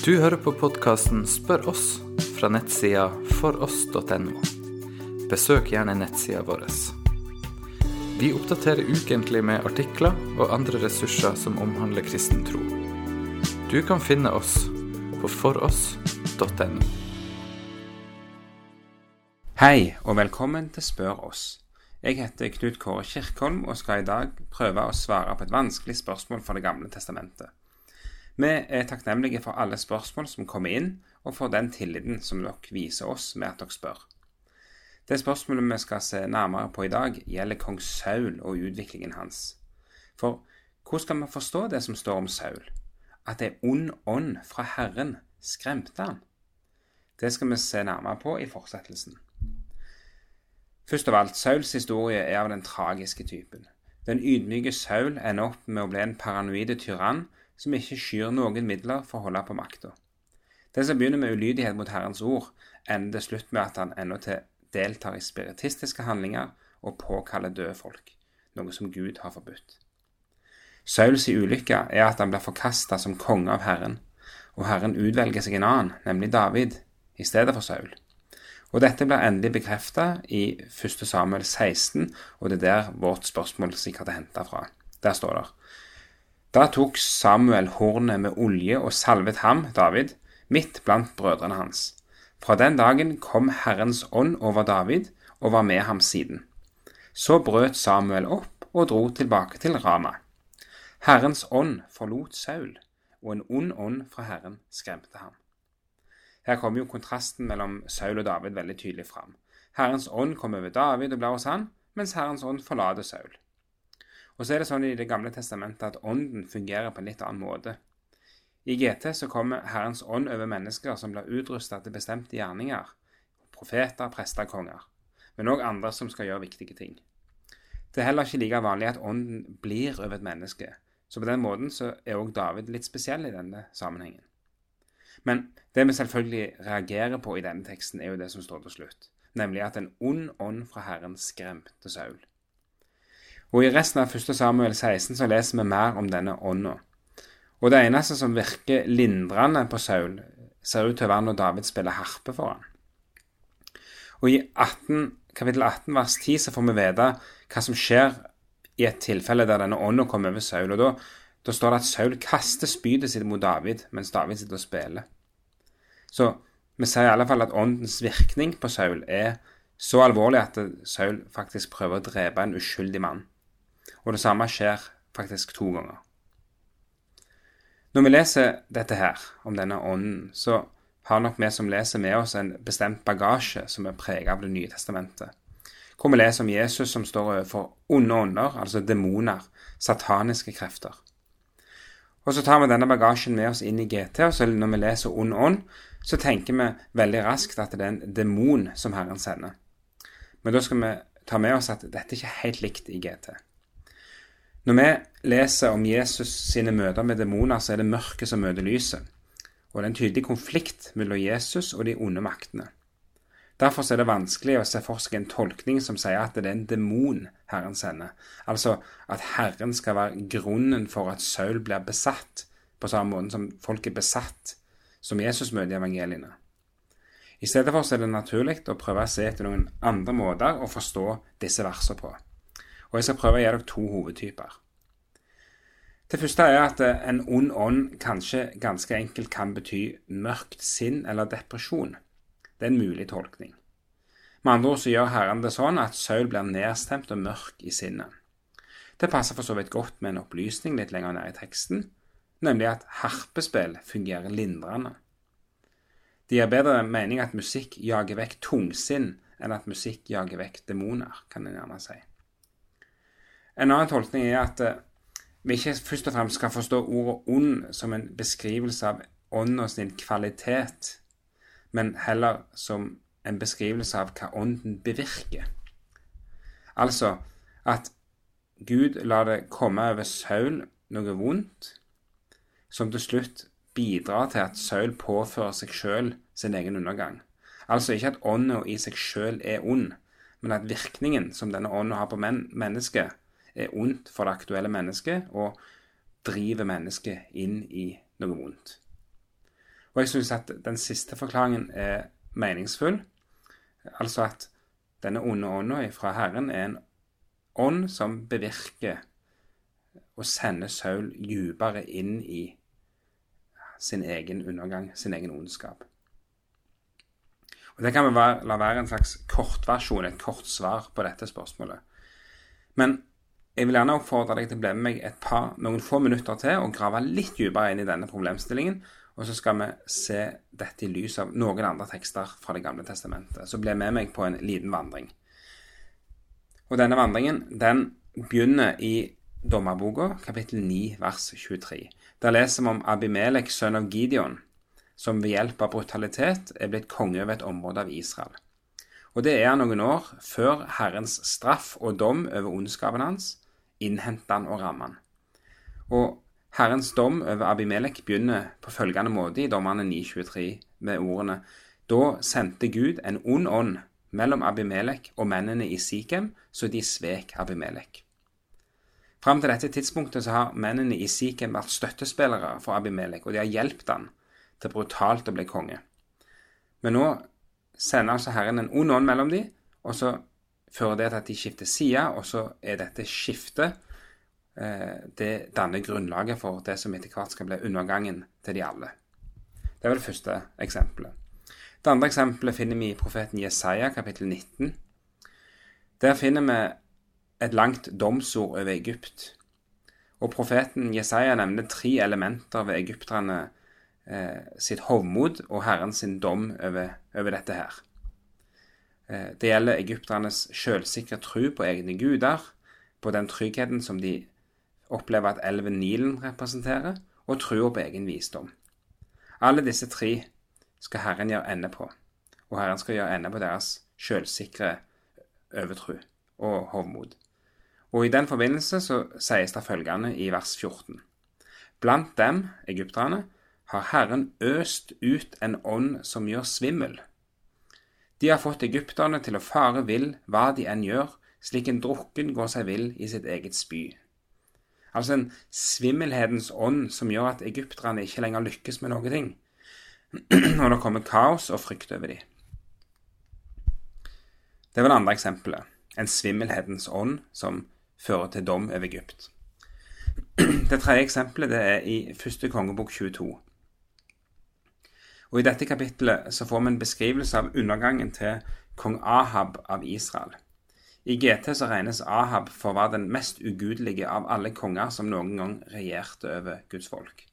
Du hører på podkasten Spør oss fra nettsida foross.no. Besøk gjerne nettsida vår. Vi oppdaterer ukentlig med artikler og andre ressurser som omhandler kristen tro. Du kan finne oss på foross.no. Hei, og velkommen til Spør oss. Jeg heter Knut Kåre Kirkholm og skal i dag prøve å svare på et vanskelig spørsmål fra Det gamle testamentet. Vi er takknemlige for alle spørsmål som kommer inn, og for den tilliten som dere viser oss med at dere spør. Det spørsmålet vi skal se nærmere på i dag, gjelder kong Saul og utviklingen hans. For hvordan skal vi forstå det som står om Saul? At ei ond ånd fra Herren skremte han? Det skal vi se nærmere på i fortsettelsen. Først av alt, Sauls historie er av den tragiske typen. Den ydmyke Saul ender opp med å bli en paranoide tyrann som ikke skyr noen midler for å holde på makta. Den som begynner med ulydighet mot Herrens ord, ender til slutt med at han endatil deltar i spiritistiske handlinger og påkaller døde folk, noe som Gud har forbudt. Sauls ulykke er at han blir forkasta som konge av Herren, og Herren utvelger seg en annen, nemlig David, i stedet for Saul. Og Dette blir endelig bekreftet i 1. Samuel 16, og det er der vårt spørsmål sikkert er henta fra. Der står det da tok Samuel hornet med olje og salvet ham, David, midt blant brødrene hans. Fra den dagen kom Herrens ånd over David og var med ham siden. Så brøt Samuel opp og dro tilbake til Rama. Herrens ånd forlot Saul, og en ond ånd fra Herren skremte ham. Her kommer jo kontrasten mellom Saul og David veldig tydelig fram. Herrens ånd kom over David og ble hos han, mens Herrens ånd forlater Saul. Og så er det sånn i Det gamle testamentet at ånden fungerer på en litt annen måte. I GT så kommer Herrens ånd over mennesker som blir utrusta til bestemte gjerninger. Profeter, prester, konger. Men òg andre som skal gjøre viktige ting. Det er heller ikke like vanlig at ånden blir over et menneske. Så på den måten så er òg David litt spesiell i denne sammenhengen. Men det vi selvfølgelig reagerer på i denne teksten, er jo det som står til slutt. Nemlig at en ond ånd fra Herren skremte Saul. Og I resten av 1. Samuel 16 så leser vi mer om denne ånda. Og det eneste som virker lindrende på Saul, ser ut til å være når David spiller harpe for ham. Og I 18, kapittel 18 vers 10 så får vi vite hva som skjer i et tilfelle der denne ånda kommer over Saul. og da, da står det at Saul kaster spydet sitt mot David mens David sitter og spiller. Så vi sier i alle fall at åndens virkning på Saul er så alvorlig at Saul faktisk prøver å drepe en uskyldig mann. Og det samme skjer faktisk to ganger. Når vi leser dette her, om denne ånden, så har nok vi som leser med oss en bestemt bagasje som er preget av Det nye testamentet. Hvor vi leser om Jesus som står overfor onde ånder, altså demoner, sataniske krefter. Og så tar vi denne bagasjen med oss inn i GT, og så når vi leser ond ånd, så tenker vi veldig raskt at det er en demon som Herren sender. Men da skal vi ta med oss at dette ikke er helt likt i GT. Når vi leser om Jesus sine møter med demoner, så er det mørket som møter lyset. Og det er en tydelig konflikt mellom Jesus og de onde maktene. Derfor er det vanskelig å se for seg en tolkning som sier at det er en demon Herren sender. Altså at Herren skal være grunnen for at Saul blir besatt, på samme måte som folk er besatt, som Jesus møter i evangeliene. I stedet for er det naturlig å prøve å se etter noen andre måter å forstå disse versene på og jeg skal prøve å gi dere to hovedtyper. Det første er at eh, en ond ånd kanskje ganske enkelt kan bety mørkt sinn eller depresjon. Det er en mulig tolkning. Med andre ord så gjør Herren det sånn at Saul blir nedstemt og mørk i sinnet. Det passer for så vidt godt med en opplysning litt lenger ned i teksten, nemlig at harpespill fungerer lindrende. Det gir bedre mening at musikk jager vekk tungsinn enn at musikk jager vekk demoner, kan en gjerne si. En annen tolkning er at eh, vi ikke først og fremst skal forstå ordet ond som en beskrivelse av ånda sin kvalitet, men heller som en beskrivelse av hva ånden bevirker. Altså at Gud lar det komme over Saul noe vondt, som til slutt bidrar til at Saul påfører seg sjøl sin egen undergang. Altså ikke at ånda i seg sjøl er ond, men at virkningen som denne ånda har på men mennesket, er ondt for det aktuelle mennesket og driver mennesket inn i noe vondt. Og jeg syns at den siste forklaringen er meningsfull. Altså at denne onde ånda fra Herren er en ånd som bevirker og sender Saul dypere inn i sin egen undergang, sin egen ondskap. Og Det kan vi la være en slags kortversjon, et kort svar på dette spørsmålet. Men jeg vil gjerne oppfordre deg til å bli med meg et par, noen få minutter til og grave litt dypere inn i denne problemstillingen. Og så skal vi se dette i lys av noen andre tekster fra Det gamle testamentet. Så bli med meg på en liten vandring. Og denne vandringen den begynner i Dommerboka, kapittel 9, vers 23. Der leser vi om Abimelek, sønn av Gideon, som ved hjelp av brutalitet er blitt konge over et område av Israel. Og det er noen år før Herrens straff og dom over ondskapen hans innhenter han og rammer han. Og Herrens dom over Abimelek begynner på følgende måte i Dommerne 9.23 med ordene Da sendte Gud en ond ånd mellom Abimelek og mennene i Sikhem, så de svek Abimelek. Fram til dette tidspunktet så har mennene i Sikhem vært støttespillere for Abimelek, og de har hjulpet han til brutalt å bli konge. Men nå sender altså Herren en ond ånd mellom dem, og så fører det til at de skifter side, og så er dette skiftet eh, Det danner grunnlaget for det som etter hvert skal bli undergangen til de alle. Det var det første eksempelet. Det andre eksempelet finner vi i profeten Jesaja, kapittel 19. Der finner vi et langt domsord over Egypt. Og profeten Jesaja nevner tre elementer ved egypterne eh, sitt hovmod og Herren sin dom over, over dette her. Eh, det gjelder egypternes selvsikre tro på egne guder, på den tryggheten som de opplever at elven Nilen representerer, og troa på egen visdom. Alle disse tre skal Herren gjøre ende på, og Herren skal gjøre ende på deres selvsikre overtro og hovmod. Og i den forbindelse så sies det følgende i vers 14. Blant dem, egypterne, har Herren øst ut en ånd som gjør svimmel. De har fått egypterne til å fare vill hva de enn gjør, slik en drukken går seg vill i sitt eget spy. Altså en svimmelhetens ånd som gjør at egypterne ikke lenger lykkes med noe ting, når det kommer kaos og frykt over dem. Det var det andre eksempelet. En svimmelhetens ånd som fører til dom over Egypt. Det tredje eksempelet det er i første kongebok 22. Og I dette kapittelet så får vi en beskrivelse av undergangen til kong Ahab av Israel. I GT så regnes Ahab for å være den mest ugudelige av alle konger som noen gang regjerte over Guds folk.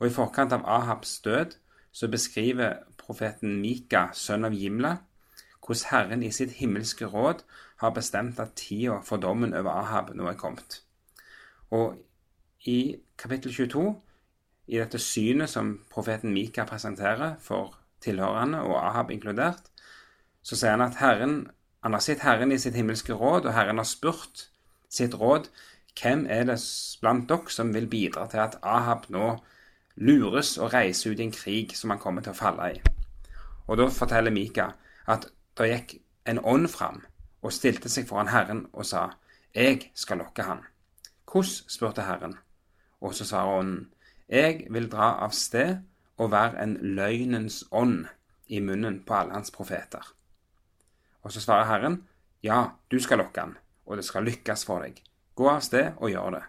Og I forkant av Ahabs død så beskriver profeten Mika, sønn av Jimla, hvordan Herren i sitt himmelske råd har bestemt at tida for dommen over Ahab nå er kommet. Og i kapittel 22, i dette synet som profeten Mika presenterer for tilhørende, og Ahab inkludert, så sier han at Herren, han har sett Herren i sitt himmelske råd, og Herren har spurt sitt råd hvem er det blant dere som vil bidra til at Ahab nå lures og reiser ut i en krig som han kommer til å falle i? Og da forteller Mika at da gikk en ånd fram og stilte seg foran Herren og sa, Jeg skal lokke han. Hvordan? spurte Herren. Og så sa ånden, Jeg vil dra av sted og være en løgnens ånd i munnen på alle hans profeter. Og så svarer Herren, Ja, du skal lokke han, og det skal lykkes for deg. Gå av sted og gjør det.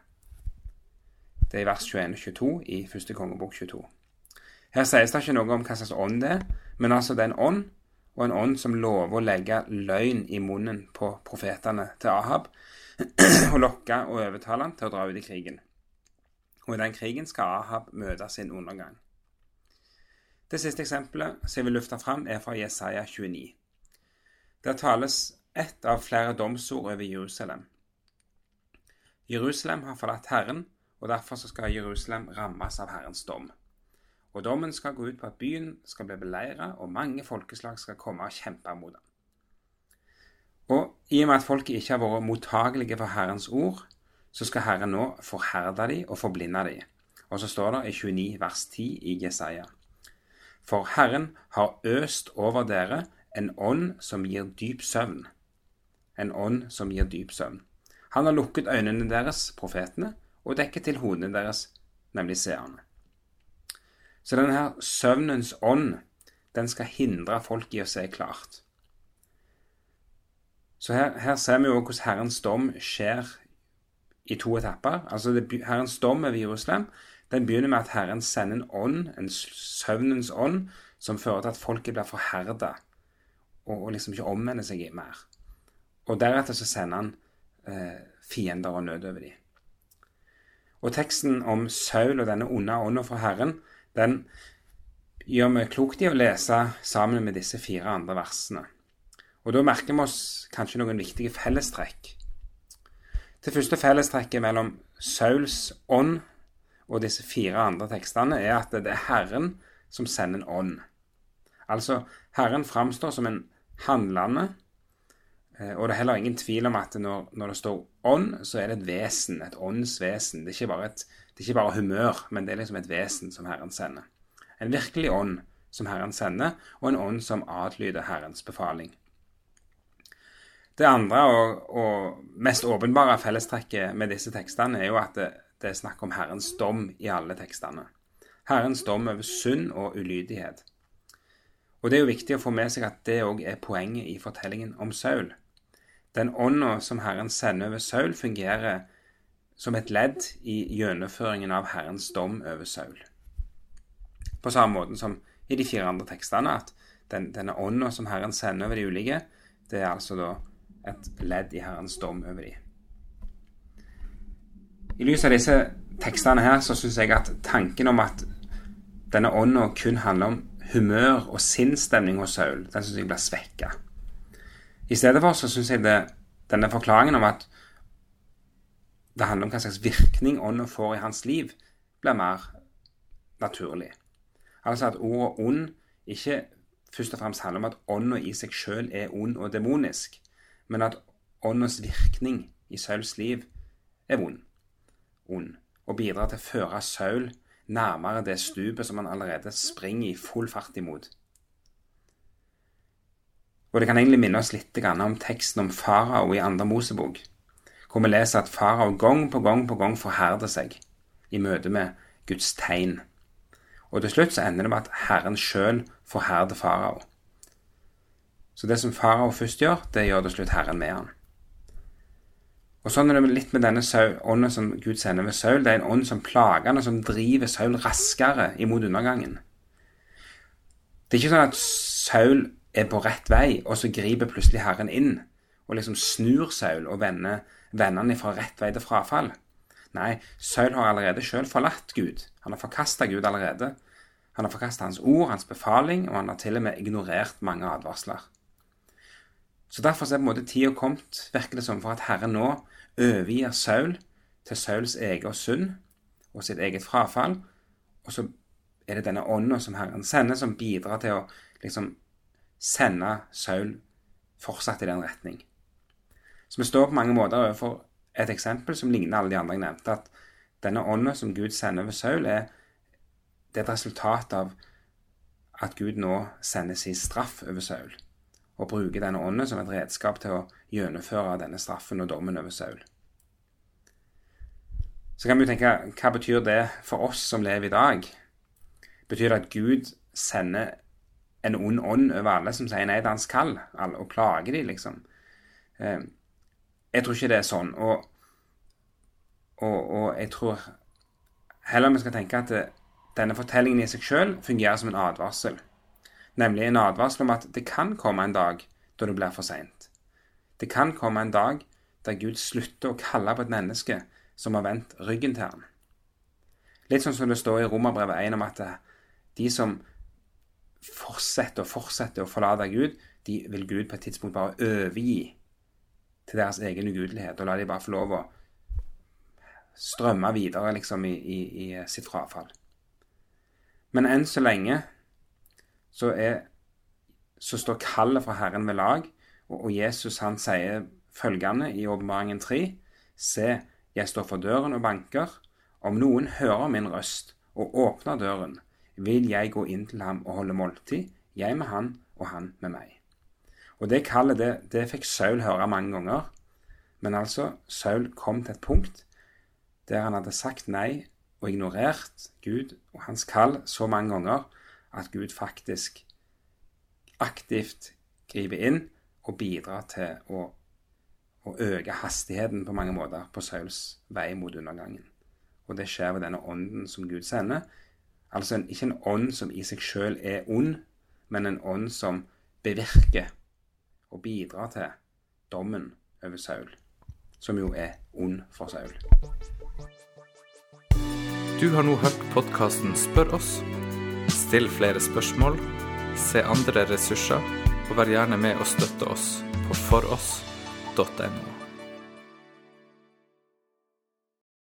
Det er i vers 21 og 22 i første kongebok 22. Her sies det ikke noe om hva slags ånd det er, men altså det er en ånd og en ånd som lover å legge løgn i munnen på profetene til Ahab, og lokke og overtale han til å dra ut i krigen. Og i den krigen skal Ahab møte sin undergang. Det siste eksempelet som jeg vil løfte fram, er fra Jesaja 29. Der tales ett av flere domsord over Jerusalem. Jerusalem har forlatt Herren, og derfor skal Jerusalem rammes av Herrens dom. Og dommen skal gå ut på at byen skal bli beleiret, og mange folkeslag skal komme og kjempe mot den. Og i og med at folket ikke har vært mottagelige for Herrens ord, så skal Herren nå forherde de og forblinde de. Og så står det i 29 vers 10 i Jesaja. For Herren har øst over dere en ånd som gir dyp søvn. En ånd som gir dyp søvn. Han har lukket øynene deres, profetene, og dekket til hodene deres, nemlig seerne. Så denne her søvnens ånd, den skal hindre folk i å se klart. Så her, her ser vi jo hvordan Herrens dom skjer i to etapper. Altså det, Herrens dom over Jerusalem den begynner med at Herren sender en ånd, en søvnens ånd, som fører til at folket blir forherda og, og, liksom ikke omvender seg mer. Og deretter så sender han eh, fiender og nød over dem. Og teksten om Saul og denne onde ånda fra Herren, den gjør vi klokt i å lese sammen med disse fire andre versene. Og da merker vi oss kanskje noen viktige fellestrekk. Det første fellestrekket mellom Sauls ånd og disse fire andre tekstene er at det er Herren som sender en ånd. Altså, Herren framstår som en handlende, eh, og det er heller ingen tvil om at når, når det står ånd, så er det et vesen, et åndsvesen. Det er, et, det er ikke bare humør, men det er liksom et vesen som Herren sender. En virkelig ånd som Herren sender, og en ånd som adlyder Herrens befaling. Det andre og, og mest åpenbare fellestrekket med disse tekstene er jo at det, det er snakk om Herrens dom i alle tekstene. Herrens dom over synd og ulydighet. Og Det er jo viktig å få med seg at det òg er poenget i fortellingen om Saul. Den ånda som Herren sender over Saul, fungerer som et ledd i gjennomføringen av Herrens dom over Saul. På samme måte som i de fire andre tekstene, at den, denne ånda som Herren sender over de ulike, det er altså da et ledd i Herrens dom over dem. I lys av disse tekstene her så syns jeg at tanken om at denne ånda kun handler om humør og sinnsstemning hos Saul, den syns jeg blir svekka. I stedet for så syns jeg det, denne forklaringen om at det handler om hva slags virkning ånda får i hans liv, blir mer naturlig. Altså at ordet ond ikke først og fremst handler om at ånda i seg sjøl er ond og demonisk, men at åndens virkning i Sauls liv er vond, ond, og bidrar til å føre Saul nærmere det stupet som han allerede springer i full fart imot. Og det kan egentlig minne oss litt om teksten om farao i andre Mosebok, hvor vi leser at farao gang på gang på gang forherder seg i møte med Guds tegn. Og til slutt så ender det med at Herren sjøl forherder farao. Så det som farao først gjør, det gjør til slutt Herren med han. Og Sånn er det litt med denne ånden som Gud sender ved Saul. Det er en ånd som plager han, og som driver Saul raskere imot undergangen. Det er ikke sånn at Saul er på rett vei, og så griper plutselig Herren inn og liksom snur Saul og vender, vennene fra rett vei til frafall. Nei, Saul har allerede sjøl forlatt Gud. Han har forkasta Gud allerede. Han har forkasta hans ord, hans befaling, og han har til og med ignorert mange advarsler. Så Derfor er på en måte tida kommet, virker det som, for at Herren nå overgir Saul til Sauls egen synd og sitt eget frafall. Og så er det denne ånda som Herren sender, som bidrar til å liksom sende Saul fortsatt i den retning. Så vi står på mange måter overfor et eksempel som ligner alle de andre jeg nevnte. At denne ånda som Gud sender over Saul, er, det er et resultat av at Gud nå sender sin straff over Saul og bruker denne ånden som et redskap til å gjennomføre denne straffen og dommen over Saul. Så kan vi tenke hva betyr det for oss som lever i dag? Betyr det at Gud sender en ond ånd over alle som sier nei til hans kall, og plager de, liksom? Eh, jeg tror ikke det er sånn. Og, og, og jeg tror heller vi skal tenke at det, denne fortellingen i seg sjøl fungerer som en advarsel nemlig en advarsel om at det kan komme en dag da det blir for seint. Det kan komme en dag der Gud slutter å kalle på et menneske som har vendt ryggen til ham. Litt sånn som det står i Romerbrevet 1 om at de som fortsetter og fortsetter å forlate Gud, de vil Gud på et tidspunkt bare overgi til deres egen ugudelighet, og la de bare få lov å strømme videre liksom i, i, i sitt frafall. Men enn så lenge så, er, så står kallet fra Herren ved lag, og, og Jesus han sier følgende i Åpenbaringen 3.: Se, jeg står for døren og banker. Om noen hører min røst og åpner døren, vil jeg gå inn til ham og holde måltid, jeg med han og han med meg. Og det kallet, det, det fikk Saul høre mange ganger. Men altså, Saul kom til et punkt der han hadde sagt nei og ignorert Gud og hans kall så mange ganger at Gud faktisk aktivt griper inn og bidrar til å, å øke hastigheten på mange måter på Sauls vei mot undergangen. Og det skjer ved denne ånden som Gud sender. Altså en, ikke en ånd som i seg sjøl er ond, men en ånd som bevirker og bidrar til dommen over Saul, som jo er ond for Saul. Du har nå hørt podkasten Spør oss. Still flere spørsmål, se andre ressurser, og vær gjerne med og støtte oss på foross.no.